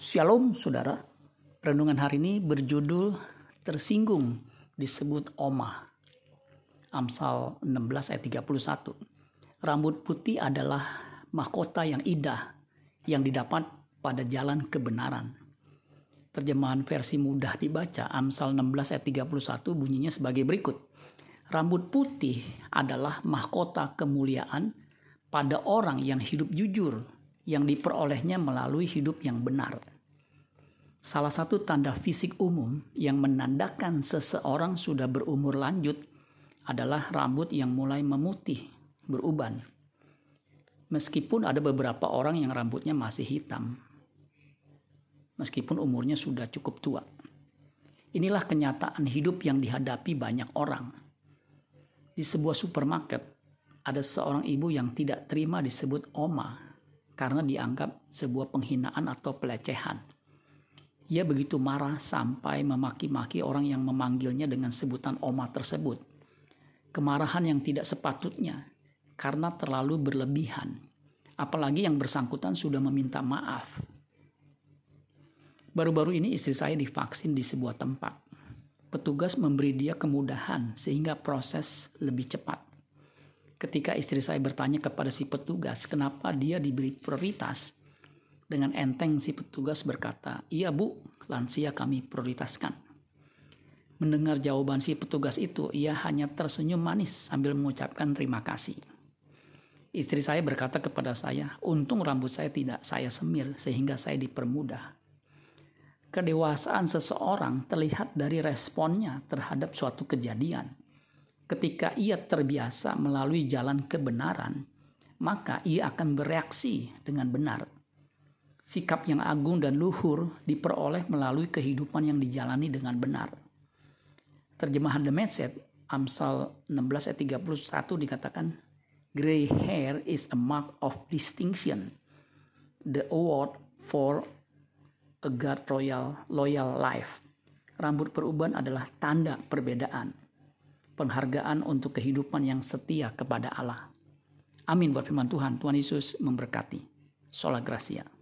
Shalom saudara, renungan hari ini berjudul tersinggung disebut Oma. Amsal 16 ayat 31. Rambut putih adalah mahkota yang indah yang didapat pada jalan kebenaran. Terjemahan versi mudah dibaca Amsal 16 ayat 31 bunyinya sebagai berikut. Rambut putih adalah mahkota kemuliaan pada orang yang hidup jujur yang diperolehnya melalui hidup yang benar. Salah satu tanda fisik umum yang menandakan seseorang sudah berumur lanjut adalah rambut yang mulai memutih, beruban. Meskipun ada beberapa orang yang rambutnya masih hitam, meskipun umurnya sudah cukup tua. Inilah kenyataan hidup yang dihadapi banyak orang. Di sebuah supermarket, ada seorang ibu yang tidak terima disebut oma karena dianggap sebuah penghinaan atau pelecehan. Ia begitu marah sampai memaki-maki orang yang memanggilnya dengan sebutan oma tersebut. Kemarahan yang tidak sepatutnya karena terlalu berlebihan. Apalagi yang bersangkutan sudah meminta maaf. Baru-baru ini istri saya divaksin di sebuah tempat. Petugas memberi dia kemudahan sehingga proses lebih cepat. Ketika istri saya bertanya kepada si petugas kenapa dia diberi prioritas, dengan enteng si petugas berkata, iya bu, lansia kami prioritaskan. Mendengar jawaban si petugas itu, ia hanya tersenyum manis sambil mengucapkan terima kasih. Istri saya berkata kepada saya, untung rambut saya tidak saya semir sehingga saya dipermudah. Kedewasaan seseorang terlihat dari responnya terhadap suatu kejadian ketika ia terbiasa melalui jalan kebenaran, maka ia akan bereaksi dengan benar. Sikap yang agung dan luhur diperoleh melalui kehidupan yang dijalani dengan benar. Terjemahan The Message, Amsal 16 ayat 31 dikatakan, Gray hair is a mark of distinction, the award for a God royal loyal life. Rambut perubahan adalah tanda perbedaan penghargaan untuk kehidupan yang setia kepada Allah. Amin buat firman Tuhan. Tuhan Yesus memberkati. Sola Gracia.